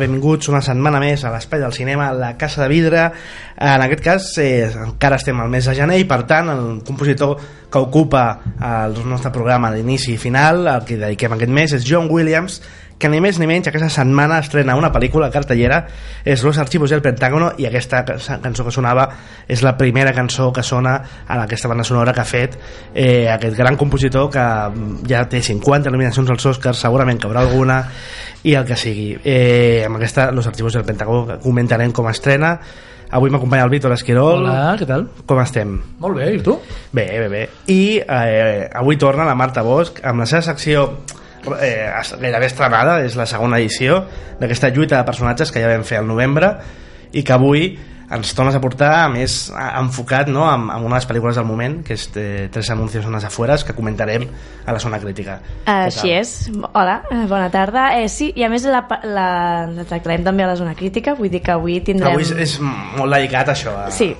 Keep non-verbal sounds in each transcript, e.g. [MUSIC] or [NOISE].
Benvinguts una setmana més a l'Espai del Cinema, la Casa de Vidre. En aquest cas, eh, encara estem al mes de gener i, per tant, el compositor que ocupa el nostre programa d'inici i final, el que dediquem aquest mes, és John Williams, que ni més ni menys aquesta setmana estrena una pel·lícula cartellera, és Los Archivos del Pentágono, i aquesta cançó que sonava és la primera cançó que sona en aquesta banda sonora que ha fet eh, aquest gran compositor que ja té 50 nominacions als Oscars, segurament que haurà alguna, i el que sigui. Eh, amb aquesta Los Archivos del Pentágono comentarem com estrena, Avui m'acompanya el Víctor Esquirol. Hola, què tal? Com estem? Molt bé, i tu? Bé, bé, bé. I eh, avui torna la Marta Bosch amb la seva secció eh, gairebé estrenada, és la segona edició d'aquesta lluita de personatges que ja vam fer al novembre i que avui ens tornes a portar més enfocat no, amb, amb una de les pel·lícules del moment que és eh, Tres anuncios en les afueres que comentarem a la zona crítica. Així és, hola, eh, bona tarda. Eh, sí, i a més la, la, la tractarem també a la zona crítica vull dir que avui tindrem avui és, és molt dedicat a això a... sí,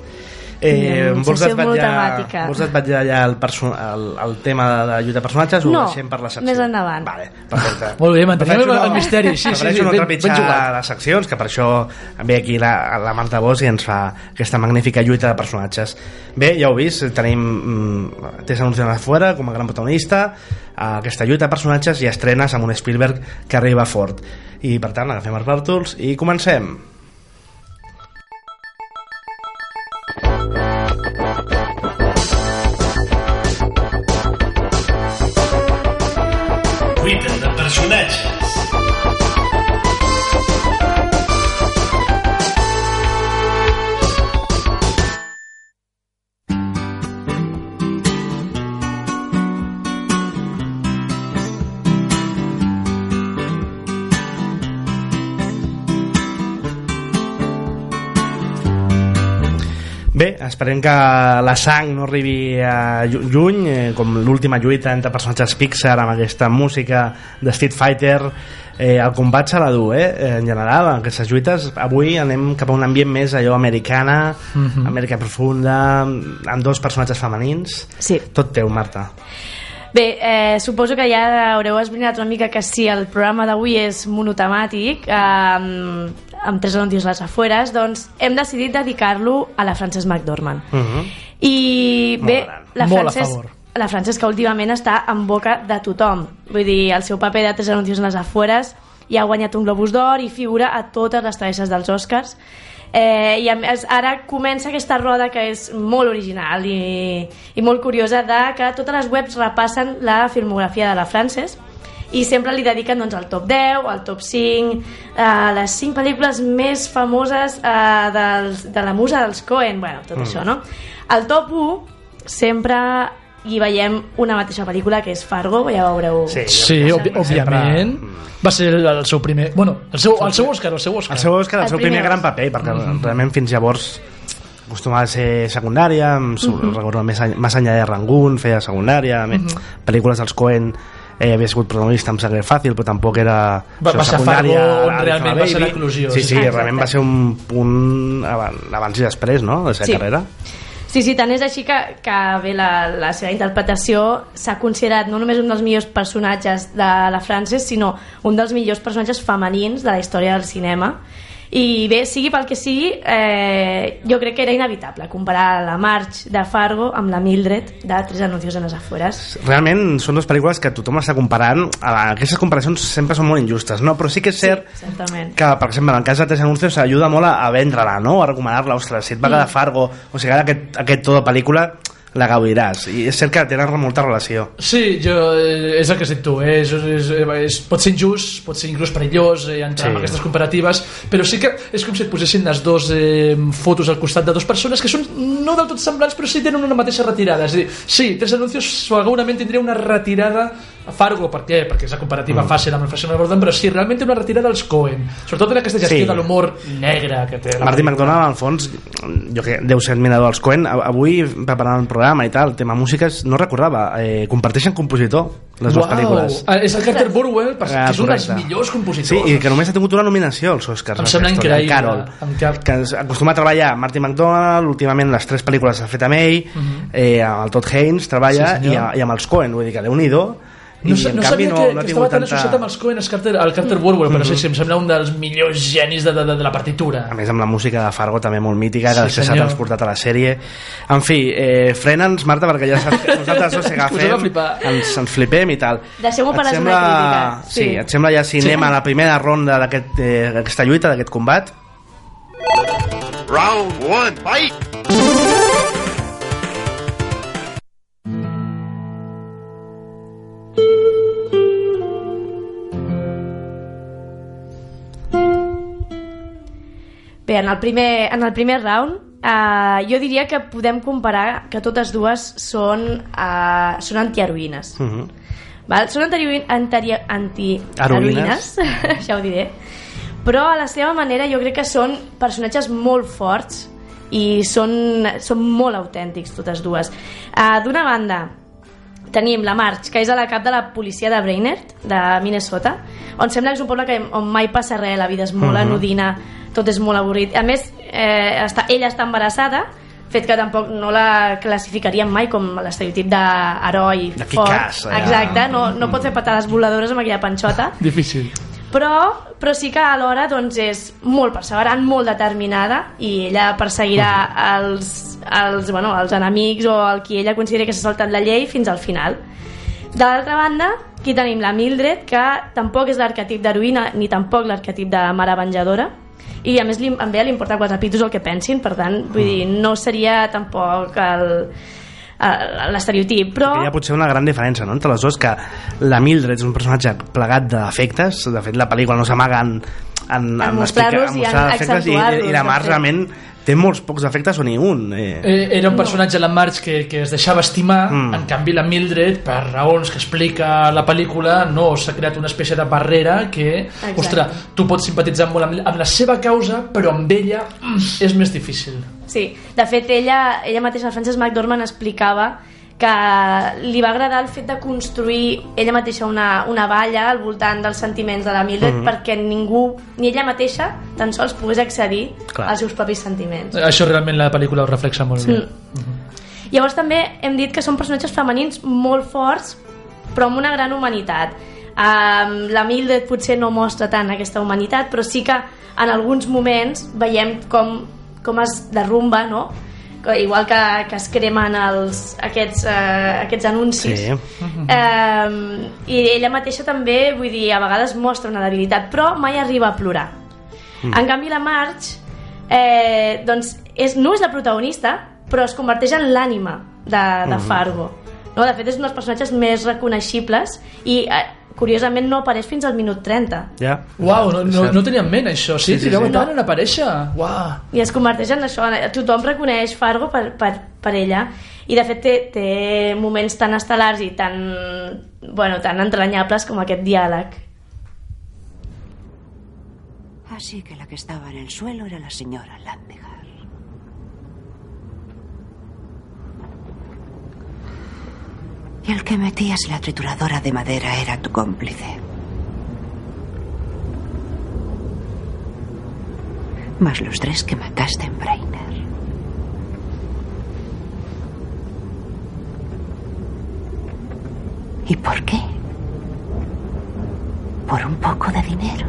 Eh, Mm, vols desvetllar, monotemàtica. vols desvetllar ja el, el, el tema de la lluita de personatges o No, ho deixem per la secció? més endavant. Vale, perfecte. [LAUGHS] Molt bé, mantenim el- el misteri, sí, sí, sí, no ben- ben jugat. les seccions, que per això ve aquí la, la Marta Bosch i ens fa aquesta magnífica lluita de personatges. Bé, ja ho heu vist, tenim mm, Tessa Anunciant fora com a gran protagonista, a aquesta lluita de personatges i estrenes amb un Spielberg que arriba fort. I per tant, agafem els bàrtols i comencem. Lluita Bé, esperem que la sang no arribi a llu- lluny, eh, com l'última lluita entre personatges Pixar amb aquesta música de Street Fighter, eh, el combat se la du, eh, en general, en aquestes lluites. Avui anem cap a un ambient més allò americana, Amèrica profunda, amb dos personatges femenins. sí. Tot teu, Marta. Bé, eh, suposo que ja haureu esbrinat una mica que si el programa d'avui és monotemàtic, eh, amb, tres anuncis a les afueres, doncs hem decidit dedicar-lo a la Frances McDormand. Uh -huh. I bé, la Molt a Frances, favor. la Frances que últimament està en boca de tothom. Vull dir, el seu paper de tres anuncis a les afueres ja ha guanyat un Globus d'Or i figura a totes les travesses dels Oscars. Eh, I a més, ara comença aquesta roda que és molt original i, i molt curiosa de que totes les webs repassen la filmografia de la Frances i sempre li dediquen doncs, al top 10, al top 5, a les 5 pel·lícules més famoses eh, dels, de la musa dels Coen, bueno, tot mm. això, no? Al top 1 sempre hi veiem una mateixa pel·lícula que és Fargo, ja veureu. Sí. Sí, sempre- òbviament. Va ser el, el seu primer... Bueno, el seu, el seu Òscar, el seu Òscar. El seu Òscar, el El seu primer primer gran paper, perquè realment fins llavors acostumava a ser secundària, em su- recordo més, any- més enllà de Rangoon, feia secundària, uh pel·lícules dels Coen eh, havia sigut protagonista amb Sangre Fàcil, però tampoc era Va- això, va ser secundària Fargo on realment va ser Sí, sí, sí, sí. realment va ser un punt abans, abans i després, no?, de la seva Sí. carrera. Sí, sí, tant és així que, que bé, la, la seva interpretació s'ha considerat no només un dels millors personatges de la Frances, sinó un dels millors personatges femenins de la història del cinema. I bé, sigui pel que sigui, eh, jo crec que era inevitable comparar la March de Fargo amb la Mildred de Tres anuncios en les afueres. Realment són dues pel·lícules que tothom està comparant, aquestes comparacions sempre són molt injustes, no? però sí que és cert Sí, certament. que, per exemple, en el cas de Tres Anuncios ajuda molt a, a vendre-la, no? a recomanar-la, ostres, si et va Mm. quedar Fargo, o sigui, ara aquest, aquest to de pel·lícula la gaudiràs i és cert que tenen molta relació Sí, jo, eh, és el que dit tu eh? és, és, és, pot ser injust pot ser inclús perillós eh, entrar Sí. en aquestes comparatives però sí que és com si et posessin les dues eh, fotos al costat de dues persones que són no del tot semblants però sí tenen una mateixa retirada és a dir, sí, Tres Anuncios segurament tindria una retirada a Fargo, per què? Perquè és la comparativa mm. fàcil amb el Fashion Gordon, però sí, realment té una retirada als Coen, sobretot en aquesta gestió Sí. de l'humor negre que té la Martin. McDonald, al fons, jo que deu ser admirador dels Coen, a- avui, preparant el programa i tal, el tema músiques, no recordava, eh, comparteixen compositor, les dues Uau! pel·lícules. Ah, És el Carter Burwell, per, Ah, que és un dels millors Sí, compositors. i que només ha tingut una nominació als Oscars. Em sembla increïble. Carol, Em cap- que acostuma a treballar Martin McDonald, últimament les tres pel·lícules ha fet amb ell, eh, amb el Todd Haynes treballa, Mhm. Sí, i, a, i amb els Coen, vull dir que déu-n'hi-do, No, i en no canvi no, que, no ha que estava tan associat amb els Coen el Carter, el Carter Burwell, però sí, sí, em sembla un dels millors genis de, de, de, de la partitura. A més, amb la música de Fargo també molt mítica, que Sí, s'ha transportat a la sèrie. En fi, eh, frena'ns, Marta, perquè ja saps que nosaltres no s'agafem, [LAUGHS] flipar. ens, ens flipem i tal. Deixeu-m'ho per sembla- zona crítica. Sí. Sí. et sembla ja si Sí. anem a la primera ronda d'aquest, eh, d'aquesta lluita, d'aquest combat? Round one, fight! Bé, en el primer, en el primer round eh, jo diria que podem comparar que totes dues són, eh, són antiheroïnes. Uh -huh. Val? Són anti, anti, anti Heroïnes. [LAUGHS] ja ho diré. Però a la seva manera jo crec que són personatges molt forts i són, són molt autèntics totes dues. Uh, D'una banda, tenim la Marge, que és a la cap de la policia de Brainerd, de Minnesota, on sembla que és un poble que, on mai passa res, la vida és molt Mhm. anodina, tot és molt avorrit. A més, eh, està, ella està embarassada, fet que tampoc no la classificaríem mai com l'estereotip d'heroi fort. Allà. Exacte, no, no pot fer patades voladores amb aquella panxota, Difícil. Però, però sí que alhora doncs, és molt perseverant, molt determinada i ella perseguirà els, els, bueno, els enemics o el qui ella consideri que s'ha saltat la llei fins al final. De l'altra banda, aquí tenim la Mildred, que tampoc és l'arquetip d'heroïna ni tampoc l'arquetip de mare venjadora, i a més li, a ella li importa quatre pitos el que pensin, per tant, vull dir, no seria tampoc el- el- l'estereotip, però... Hi ha potser una gran diferència no? entre les dues, que la Mildred és un personatge plegat d'efectes, de fet la pel·lícula no s'amaga en, en, En explicar- mostrar-los i en i, accentuar-los, i la de Mar fet. realment té molts pocs efectes o ni un. Eh. Eh, era un personatge, la Marge, que, que es deixava estimar, Mm. mm. en canvi la Mildred, per raons que explica la pel·lícula, no s'ha creat una espècie de barrera que, Exacte. ostres, tu pots simpatitzar molt amb, amb la seva causa, però amb ella mm, és més difícil. Sí, de fet ella, ella mateixa, la Frances McDormand explicava que li va agradar el fet de construir ella mateixa una, una valla al voltant dels sentiments de la Mildred Mhm. perquè ningú, ni ella mateixa tan sols pogués accedir Clar. als seus propis sentiments. Això realment la pel·lícula ho reflexa molt bé. Mm. Llavors també hem dit que són personatges femenins molt forts però amb una gran humanitat um, la Mildred potser no mostra tant aquesta humanitat però sí que en alguns moments veiem com, com es derrumba no? Igual que, que es cremen els, aquests, uh, aquests anuncis Sí. um, i ella mateixa també vull dir, a vegades mostra una debilitat però mai arriba a plorar mm. en canvi la Marge eh, doncs és, no és la protagonista però es converteix en l'ànima de, de Fargo no? de fet és un dels personatges més reconeixibles i eh, curiosament no apareix fins al minut 30 Ja. Uau, no, no, no tenia en ment això. Sí, Sí, sí, sí. tant en aparèixer. Uau. i es converteix en això tothom reconeix Fargo per, per, per ella i de fet té, té moments tan estel·lars i tan, bueno, tan entranyables com aquest diàleg Así que la que estaba en el suelo era la señora Landegar. Y el que metías la trituradora de madera era tu cómplice. Más los tres que mataste en Brainer. ¿Y por qué? Por un poco de dinero.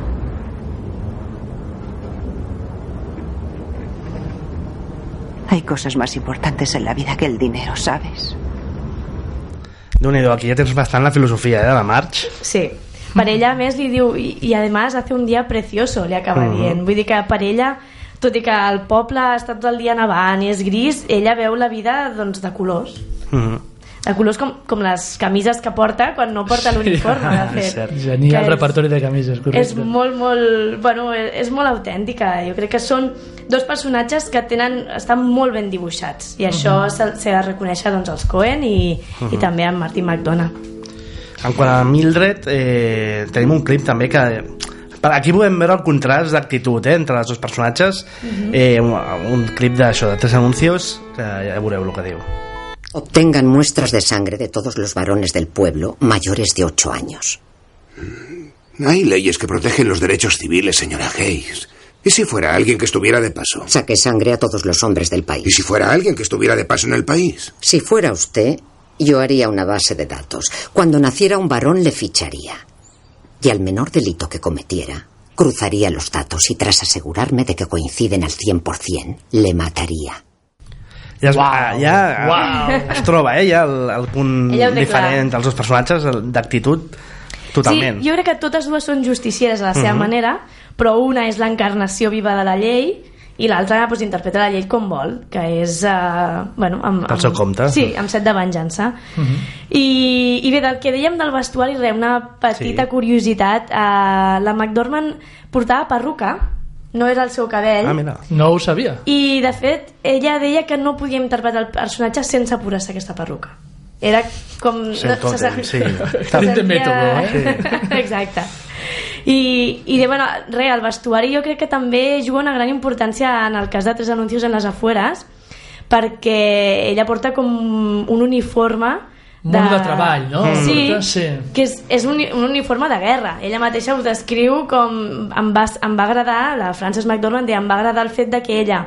Hay cosas más importantes en la vida que el dinero, ¿sabes? Déu nhi aquí ja tens bastant la filosofia eh, de la Marge. Sí. Per ella, a més, li diu i, i además hace un dia precioso, li acaba Mhm. dient. Vull dir que per ella, tot i que el poble està tot el dia nevant i és gris, ella veu la vida doncs, de colors. Mhm. De colors com, com les camises que porta quan no porta l'uniforme, de [LAUGHS] fet. cert. Genial és- repertori de camises, correcte. és molt, molt, bueno, és molt autèntica. Jo crec que són dos personatges que tenen, estan molt ben dibuixats i això s'ha s'ha de reconèixer doncs, als Cohen i, i també a Martin McDonough. En quant a Mildred, eh, tenim un clip també que... per Aquí podem veure el contrast d'actitud eh, entre els dos personatges. eh, un, un clip d'això, de tres anuncios, que ja veureu el que diu. Obtengan muestras de sangre de todos los varones del pueblo mayores de ocho años. Hay leyes que protegen los derechos civiles, señora Hayes. ¿Y si fuera alguien que estuviera de paso? Saque sangre a todos los hombres del ¿Y país. si fuera alguien que estuviera de paso en el país? Si fuera usted, yo haría una base de datos. Cuando naciera un varón le ficharía. Y al menor delito que cometiera, cruzaría los datos y tras asegurarme de que coinciden al 100%, le mataría. Ja, es, Uau, ah, ja uau. es troba, eh, ja el, el punt diferent entre els dos personatges, d'actitud, totalment. Sí, jo crec que totes dues són justicieres a la seva manera, però una és l'encarnació viva de la llei i l'altra pues, interpreta la llei com vol, que és... Uh, bueno, amb, Pel seu compte. Sí, amb set de venjança. I, I bé, del que dèiem del vestuari, res, una petita Sí. curiositat. Uh, la McDormand portava perruca, no era el seu cabell, Ah, mira. No ho sabia. i de fet ella deia que no podia interpretar el personatge sense posar-se aquesta perruca era com Sent tot, se- eh? Sí. se Tint de mètode, eh? [LAUGHS] exacte i, i de, bueno, res, el vestuari jo crec que també juga una gran importància en el cas de Tres Anuncios en les afueres perquè ella porta com un uniforme Mono de treball, no? Sí, sí. que és, és un, un uniforme de guerra. Ella mateixa ho descriu com... Em va, em va agradar, la Frances McDormand em va agradar el fet de que ella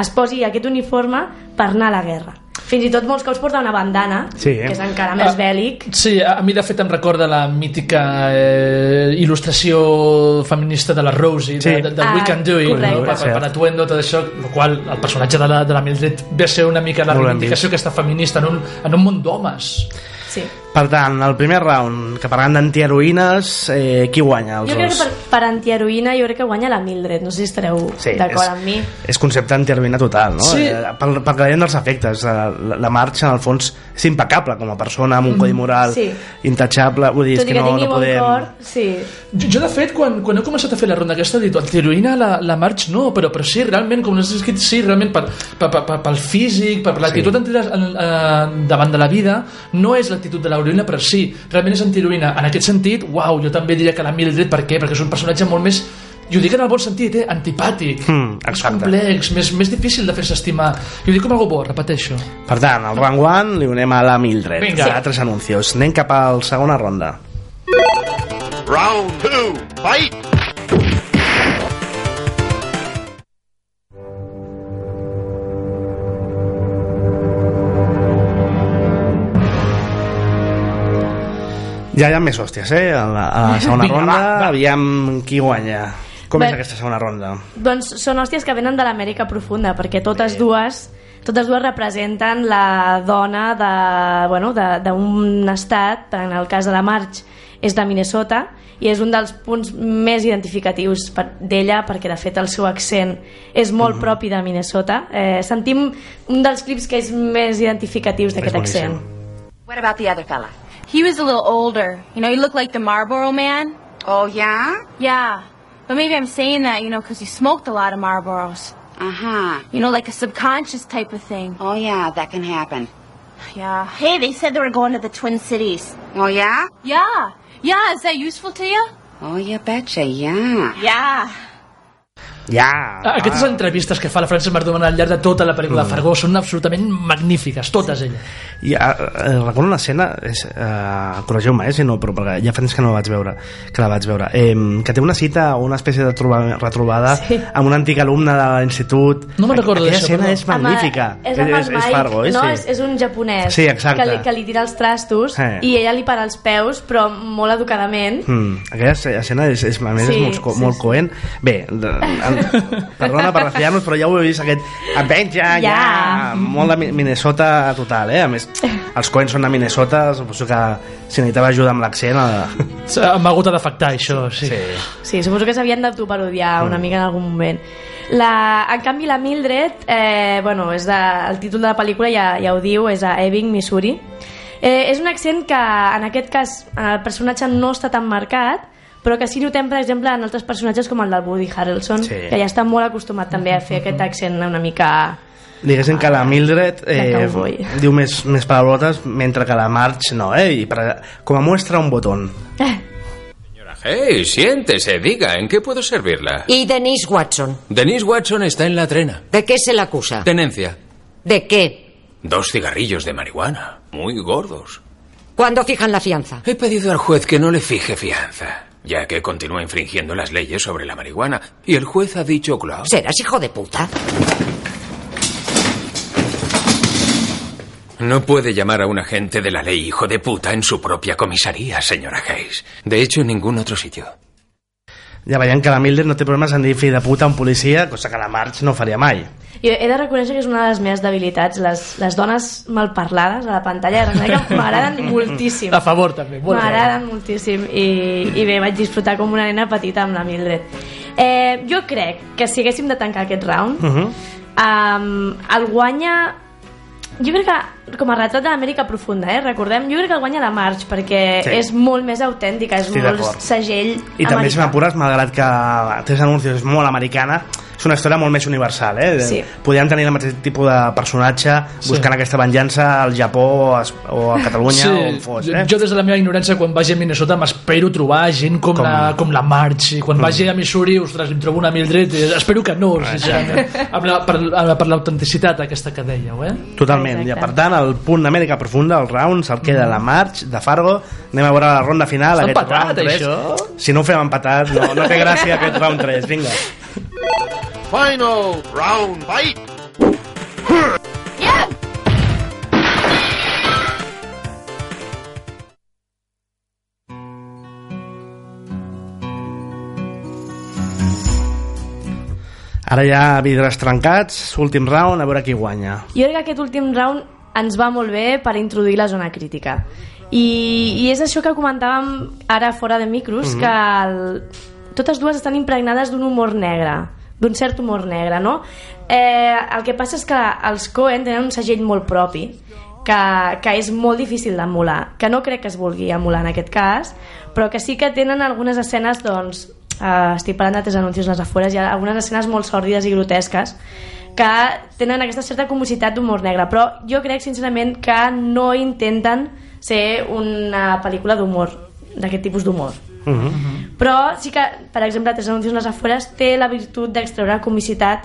es posi aquest uniforme per anar a la guerra. Fins i tot molts cops porta una bandana, Sí, eh? que és encara més Ah, bèl·lic. Sí, a mi de fet em recorda la mítica eh, il·lustració feminista de la Rosie, Sí. de, de, de Ah, We Can Do It, correcte. per, per, per atuendo, tot això, el qual el personatge de la, de la Mildred ve a ser una mica la reivindicació aquesta feminista en un, en un món d'homes. Sí. Per tant, el primer round, que parlant d'antiheroïnes, eh, qui guanya? Els Jo crec dos? que per, per antiheroïna jo crec que guanya la Mildred. No sé si estareu Sí, d'acord amb mi. és concepte antiheroïna total, no? Sí. Eh, pel, pel que deien dels efectes, eh, la, la marxa, en el fons, és impecable com a persona, amb un codi moral Mm, Sí. intachable, vull dir, Tot que que no, no bon podem... cor, sí. Jo, jo de fet, quan, quan he començat a fer la ronda aquesta, he dit, antiheroïna la, la March no, però, però sí, realment, com has escrit, sí, realment, per, per, per, per, pel físic, per, per l'actitud sí. eh, davant de la vida, no és l'actitud de l'heroïna, però sí, realment és antiheroïna. En aquest sentit, uau, jo també diria que la Mildred, per què? Perquè és un personatge molt més i ho dic en el bon sentit, eh? antipàtic, Mm, més complex, més, més difícil de fer-se estimar. I ho dic com algo bo, repeteixo. Per tant, el round one li donem a la Mildred. Vinga. Sí. Tres anuncios. Anem cap a la segona ronda. Round two, fight! Ja hi ha més hòsties, eh? A la, a la segona Vinga, ronda, va, va. aviam qui guanya. Com Bé. és aquesta segona ronda? Doncs són hòsties que venen de l'Amèrica profunda, perquè totes dues totes dues representen la dona de, bueno, de- d'un estat, en el cas de la March és de Minnesota, i és un dels punts més identificatius per- d'ella, perquè de fet el seu accent és molt propi de Minnesota. Eh, sentim un dels clips que és més identificatius d'aquest accent. What about the other fella? He was a little older. You know, he looked like the Marlboro man. Oh, yeah? Yeah. But maybe I'm saying that, you know, because he smoked a lot of Marlboros. Uh-huh. You know, like a subconscious type of thing. Oh, yeah, that can happen. Yeah. Hey, they said they were going to the Twin Cities. Oh, yeah? Yeah. Yeah, is that useful to you? Oh, you betcha, yeah. Yeah. Ja! Ah, Aquestes entrevistes que fa la Frances McDormand al llarg de tota la pel·lícula de Fargo són absolutament magnífiques, totes elles. I, uh, uh, recordo una escena, és, uh, corregiu-me eh, si no, però perquè ja fa temps que no la vaig veure, que la vaig veure, eh, que té una cita o una espècie de troba, retrobada Sí. amb un antic alumne de l'institut. No me'n recordo Aquella d'això, escena perdó. és magnífica. Amb, és, és, és Fargo, eh? no? sí. És, és un japonès Sí, exacte. que li, que li tira els trastos Sí. i ella li para els peus, però molt educadament. Mm, aquella escena és, és, a més, Sí, és molt, sí, molt sí. coent bé, de, en, [LAUGHS] Perdona per refiar-nos, però ja ho he vist, aquest Adventure, ja, Ja. ja, molt de Mi- Minnesota total, eh? A més, els Coens són de Minnesota, suposo que si necessitava ajuda amb l'accent... eh, M'ha hagut d'afectar això, sí. sí. Sí, suposo que s'havien d'autoparodiar una Mm. mica en algun moment. La, en canvi, la Mildred, eh, bueno, és de, el títol de la pel·lícula ja, ja ho diu, és a Ebbing, Missouri. Eh, és un accent que, en aquest cas, en el personatge no està tan marcat, però que sí notem, per exemple, en altres personatges com el del Woody Harrelson, Sí. que ja està molt acostumat també a fer aquest accent una mica... Diguéssim que la Mildred eh, diu més, més palabrotes, mentre que la Marge no, eh? I per, com a muestra un botón. Hey, siéntese, diga, ¿en qué puedo servirla? ¿Y Denise Watson? Denise Watson está en la trena. ¿De qué se le acusa? Tenencia. ¿De qué? Dos cigarrillos de marihuana, muy gordos. ¿Cuándo fijan la fianza? He pedido al juez que no le fije fianza, ya que continúa infringiendo las leyes sobre la marihuana. Y el juez ha dicho, claro. ¿Serás hijo de puta? No puede llamar a un agente de la ley hijo de puta en su propia comisaría, señora Hayes. De hecho, en ningún otro sitio. Ja veiem que la Mildred no té problemes en dir fill de puta a un policia, cosa que la Marge no faria mai. Jo he de reconèixer que és una de les meves debilitats. Les, les dones malparlades a la pantalla m'agraden [LAUGHS] moltíssim. A favor, també. M'agraden moltíssim i, i bé, vaig disfrutar com una nena petita amb la Mildred. Eh, jo crec que si haguéssim de tancar aquest round, Uh -huh. um, el guanya... Jo crec que, com a retrat de l'Amèrica profunda, eh, recordem, jo crec que el guanya la Marge, perquè Sí. és molt més autèntica, és Estic molt segell I també, si americà. m'apures, malgrat que Tres Anuncios és molt americana, és una història molt més universal, eh? Sí. Podríem tenir el mateix tipus de personatge buscant aquesta venjança al Japó o a, o a Catalunya sí, o on fos, eh? Jo des de la meva ignorància, quan vagi a Minnesota, m'espero trobar gent com, Com-. La, com la March. I quan Mm. vagi a Missouri, ostres, em trobo una Mildred. Espero que no, sincerament. amb la, per, per l'autenticitat aquesta que dèieu, eh? Totalment, i per tant el punt d'Amèrica Profunda, el round, se'l queda la March de Fargo, anem a veure la ronda final Està aquest empatat, round 3. això? si no ho fem empatat no, no té gràcia aquest round 3, vinga Final round fight. ara ja vidres trencats últim round, a veure qui guanya Jo crec que aquest últim round ens va molt bé per introduir la zona crítica. I, i és això que comentàvem ara fora de micros, Mhm. que el, totes dues estan impregnades d'un humor negre, d'un cert humor negre, no? Eh, el que passa és que els Coen tenen un segell molt propi, que, que és molt difícil d'emular, que no crec que es vulgui emular en aquest cas, però que sí que tenen algunes escenes, doncs, eh, estic parlant de tres anuncis les afueres, hi ha algunes escenes molt sòrdides i grotesques, que tenen aquesta certa comicitat d'humor negre, però jo crec sincerament que no intenten ser una pel·lícula d'humor, d'aquest tipus d'humor. uh -huh. Però sí que, per exemple, Tres anuncis les afueres té la virtut d'extreure comicitat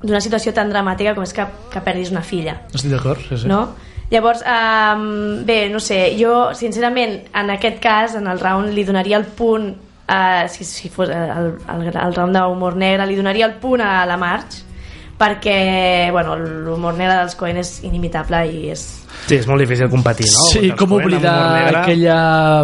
d'una situació tan dramàtica com és que, que perdis una filla Estic d'acord, sí, sí. no? Llavors, um, bé, no sé, jo sincerament en aquest cas, en el round, li donaria el punt, uh, si, si fos el, el, el round d'humor negre, li donaria el punt a la March, perquè, bueno, l'humor negre dels Coen és inimitable i és... sí, és molt difícil competir no? Sí, com Coen oblidar aquella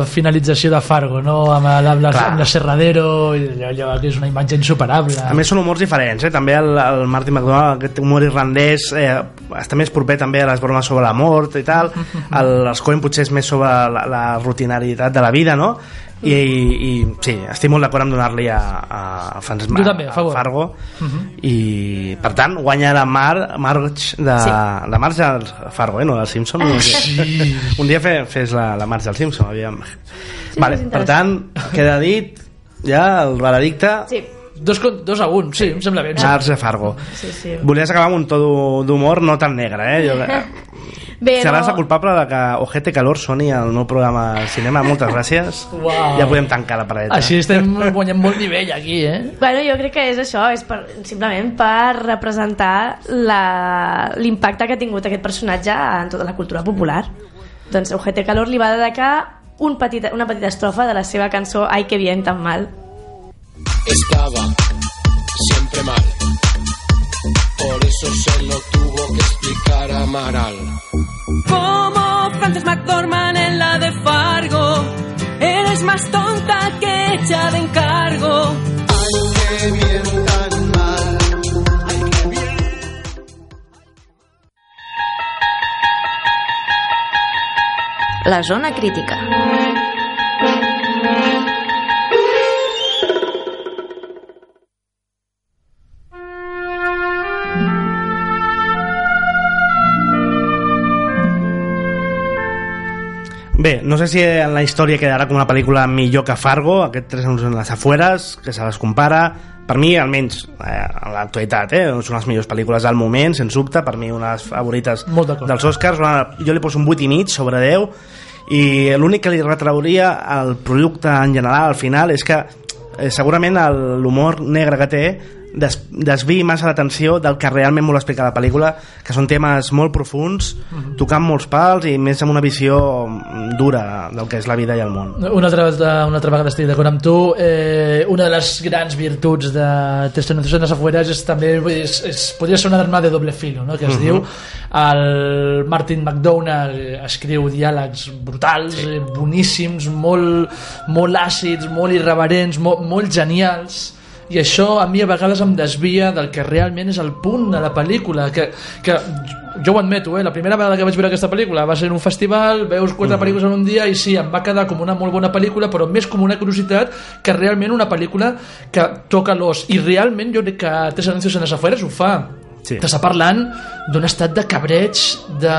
finalització de Fargo, no? Amb, la, Clar. amb la Serradero, i allò, allò que és una imatge insuperable. A més són humors diferents, eh? també el, el Martin McDonald, aquest humor irlandès eh, està més proper també a les bromes sobre la mort i tal, [LAUGHS] el, els Coen potser és més sobre la, la rutinaritat de la vida no? I, i sí, estic molt d'acord amb donar-li a, a, Fans, Jo també, a favor. Fargo Mhm. i per tant guanya la Mar, Marge de, Sí. la Marge del Fargo, eh? no del Simpson un dia, Sí. un dia fe, fes la, la Marge del Simpson aviam. vale, per tant queda dit ja el veredicte Sí. Dos, con- dos a un, sí, em sembla bé. Marge Fargo Sí, sí. Volies acabar amb un to d'hu- d'humor no tan negre, eh? Jo, [LAUGHS] Bé, seràs la culpable de que Ojete Calor soni al meu programa de cinema. Moltes gràcies. [LAUGHS] Uau. Ja podem tancar la paradeta. Així estem guanyant molt nivell aquí, eh? Bueno, jo crec que és això, és per, simplement per representar la- l'impacte que ha tingut aquest personatge en tota la cultura popular. Doncs Ojete Calor li va dedicar un petit, una petita estrofa de la seva cançó Ai, que bien tan mal. Estaba siempre mal. Por eso se lo tuvo que explicar Amaral. Como Frances McDormand en la de Fargo, eres más tonta que hecha de encargo. Ay, qué bien tan mal. Ay, qué bien. La zona crítica. Bé, no sé si en la història quedarà com una pel·lícula millor que Fargo, aquest tres anys en les afueres, que se les compara. Per mi, almenys, eh, en l'actualitat, eh, són les millors pel·lícules del moment, sens dubte, per mi una de les favorites dels Oscars. Una, jo li poso un 8 i mig sobre 10 i l'únic que li retrauria al producte en general al final és que eh, segurament l'humor negre que té des, desviï massa l'atenció del que realment vol explicar la pel·lícula, que són temes molt profuns, Mhm. tocant molts pals i més amb una visió mm, dura del que és la vida i el món. Una altra, una altra vegada estic d'acord amb tu eh, una de les grans virtuts de en les afueres és també és, és, podria ser una arma de doble filo no? que es Mhm. diu el Martin McDonagh eh, escriu diàlegs brutals sí. eh, boníssims, molt, molt àcids molt irreverents, molt, molt genials i això a mi a vegades em desvia del que realment és el punt de la pel·lícula que, que jo ho admeto, eh? la primera vegada que vaig veure aquesta pel·lícula va ser en un festival, veus quatre Mhm. pel·lícules en un dia i sí, em va quedar com una molt bona pel·lícula però més com una curiositat que realment una pel·lícula que toca l'os i realment jo crec que Tres anuncios en les afueres ho fa Sí. t'està parlant d'un estat de cabreig de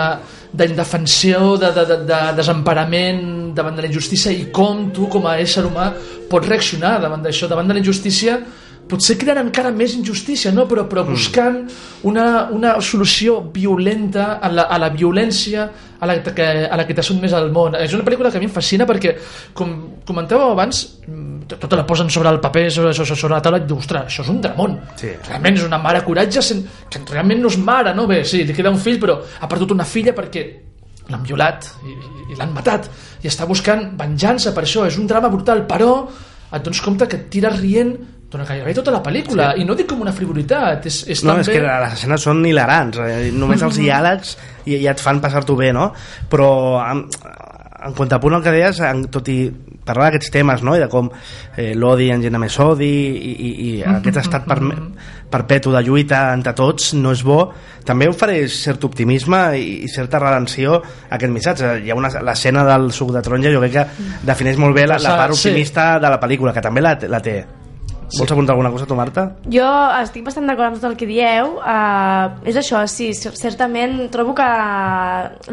d'indefensió, de, de, de, de desemparament davant de la injustícia i com tu com a ésser humà pots reaccionar davant d'això, davant de la injustícia potser creant encara més injustícia no? però, però buscant una, una solució violenta a la, a la violència a la, que, a la que t'ha sotmès al món és una pel·lícula que a mi em fascina perquè com comentàveu abans mm, tota la posen sobre el paper sobre, sobre, sobre la taula i dius, ostres, això és un dramón Sí. realment és una mare coratge sen... que realment no és mare, no? Bé, sí, li queda un fill però ha perdut una filla perquè l'han violat i, i, i l'han matat i està buscant venjança per això és un drama brutal, però et dones compte que et tires rient durant gairebé tota la pel·lícula Sí. i no dic com una frivolitat és, és No, també... és que les escenes són hilarants, eh? només els [LAUGHS] diàlegs ja, ja et fan passar-t'ho bé, no? Però en, en contrapunt al que deies, en, tot i parlar d'aquests temes, no? I de com eh, l'odi engena més odi i, i, i aquest estat per, perpetu de lluita entre tots no és bo, també ofereix cert optimisme i, i certa redenció a aquest missatge. Hi ha una l'escena del suc de taronja, jo crec que defineix molt bé la, la part Sí. optimista de la pel·lícula, que també la, la té. Vols apuntar alguna cosa tu, Marta? Jo estic bastant d'acord amb tot el que dieu. Uh, és això, sí, cer- certament trobo que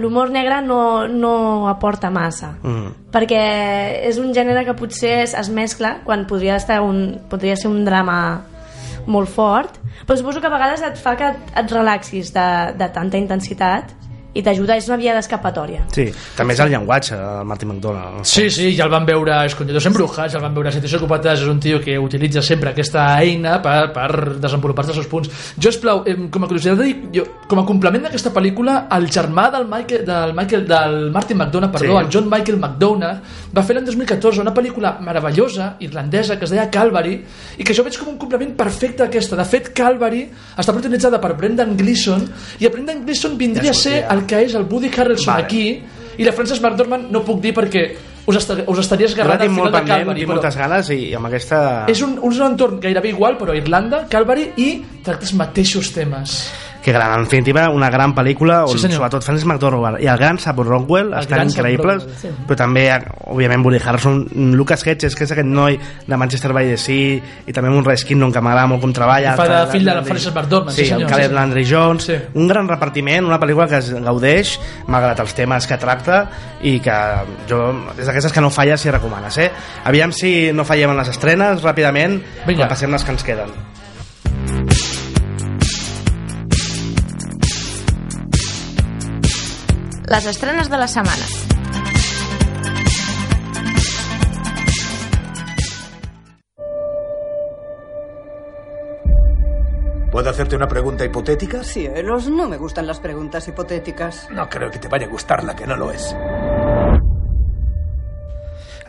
l'humor negre no, no aporta massa. Mm. Perquè és un gènere que potser es, es mescla quan podria, estar un, podria ser un drama molt fort, però suposo que a vegades et fa que et, et relaxis de, de tanta intensitat i t'ajuda, és una via d'escapatòria. Sí, també és el llenguatge, el Martin McDonald. Sí, sí, ja el van veure a Escondidos en Brujas, ja el van veure a Siete Ocupates, és un tio que utilitza sempre aquesta eina per, per desenvolupar-se els seus punts. Jo, esplau, com a curiositat, dic, jo, com a complement d'aquesta pel·lícula, el germà del, Michael, del, Michael, del Martin McDonagh, perdó, Sí. el John Michael McDonagh, va fer l'any 2014 una pel·lícula meravellosa, irlandesa, que es deia Calvary, i que jo veig com un complement perfecte a aquesta. De fet, Calvary està protagonitzada per Brendan Gleeson, i el Brendan Gleeson vindria Ja a ser el que és el Woody Harrelson Vale. aquí, i la Frances McDormand no puc dir perquè us, esta, us estaria esgarrant al final molt de Calvary, tinc moltes ganes i amb aquesta... és un, un entorn gairebé igual, però Irlanda, Calvary, i tracta els mateixos temes. Que gran, en definitiva, una gran pel·lícula on Sí, senyor. sobretot Francis McDormand i el gran Sam Rockwell El estan increïbles, Rockwell, sí. però també, òbviament, Woody Harrelson, Lucas Hedges, que és aquest noi de Manchester by the Sea, i també un Ray Skinnon, que m'agrada molt com treballa. Fa de fill de la McDormand, Sí, sí, senyor, el Caleb sí. Landry Jones, Sí. un gran repartiment, una pel·lícula que es gaudeix, malgrat els temes que tracta, i que jo, és d'aquestes que no falles si recomanes, eh? Aviam si no fallem en les estrenes, ràpidament, Vinga. quan passem les que ens queden. Les estrenes de la setmana. ¿Puedo hacerte una pregunta hipotética? Cielos, no me gustan las preguntas hipotéticas. No creo que te vaya a gustar la que no lo es.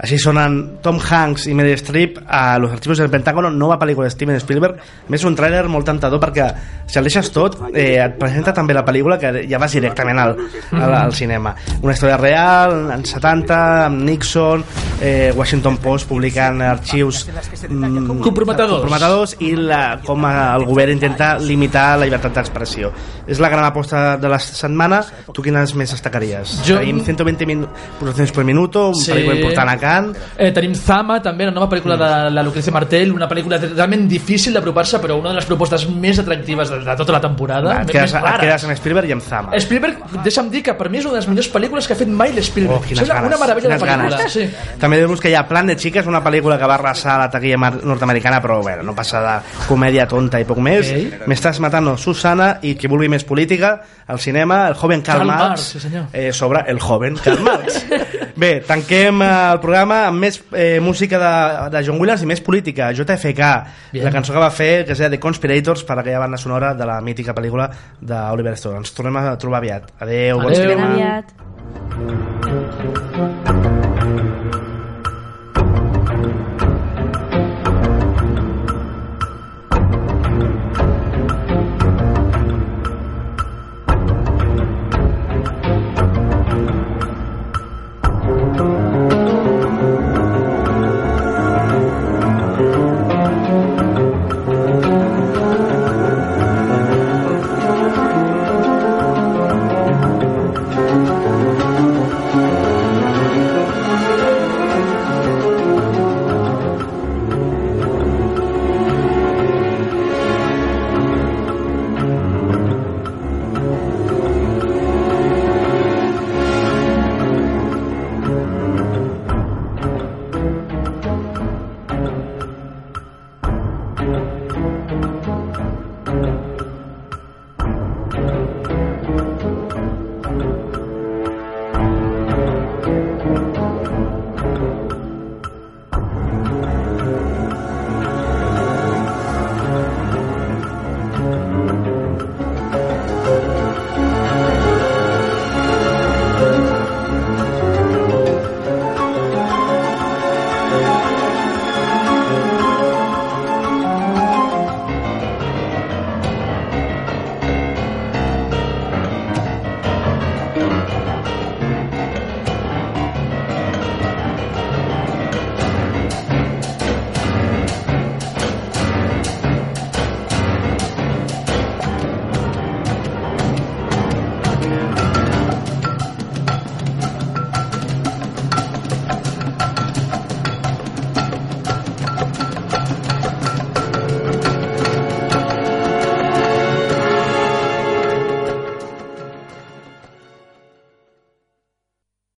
Així sonen Tom Hanks i Meryl Streep a Los Archivos del Pentágono, nova pel·lícula de Steven Spielberg. A més, un tràiler molt tentador perquè si el deixes tot, eh, et presenta també la pel·lícula que ja vas directament al, al, al cinema. Una història real, anys 70, amb Nixon, eh, Washington Post publicant arxius mm, Comprometedors. comprometedors i la, com el govern intenta limitar la llibertat d'expressió. És la gran aposta de la setmana. Tu quines més destacaries? Jo- Tenim 120 min per minuto, un Sí. pel·lícula important a Cannes. Eh, tenim Zama, també, la nova pel·lícula de la Lucrecia Martel, una pel·lícula realment difícil d'apropar-se, però una de les propostes més atractives de, de tota la temporada. Va, et quedes, et quedes amb Spielberg i amb Zama. Spielberg, deixa'm dir que per mi és una de les millors pel·lícules que ha fet mai l'Spielberg. Oh, és una, meravella de pel·lícula. Sí. També dir-vos que hi ha Plan de Chicas, una pel·lícula que va arrasar la taquilla nord-americana, però bueno, no passa de comèdia tonta i poc més. Ok. M'estàs matant Susana i qui vulgui més política, al cinema, el joven Karl, Karl Marx, Marx, sí, senyor. eh, sobre el joven Karl Marx. [LAUGHS] Bé, tanquem eh, el programa amb més eh, música de, de John Williams i més política. JFK, Bien. la cançó que va fer, que es deia The Conspirators, per aquella banda sonora de la mítica pel·lícula d'Oliver Stone. Ens tornem a trobar aviat. Adéu, bon Adéu. cinema. Aviat.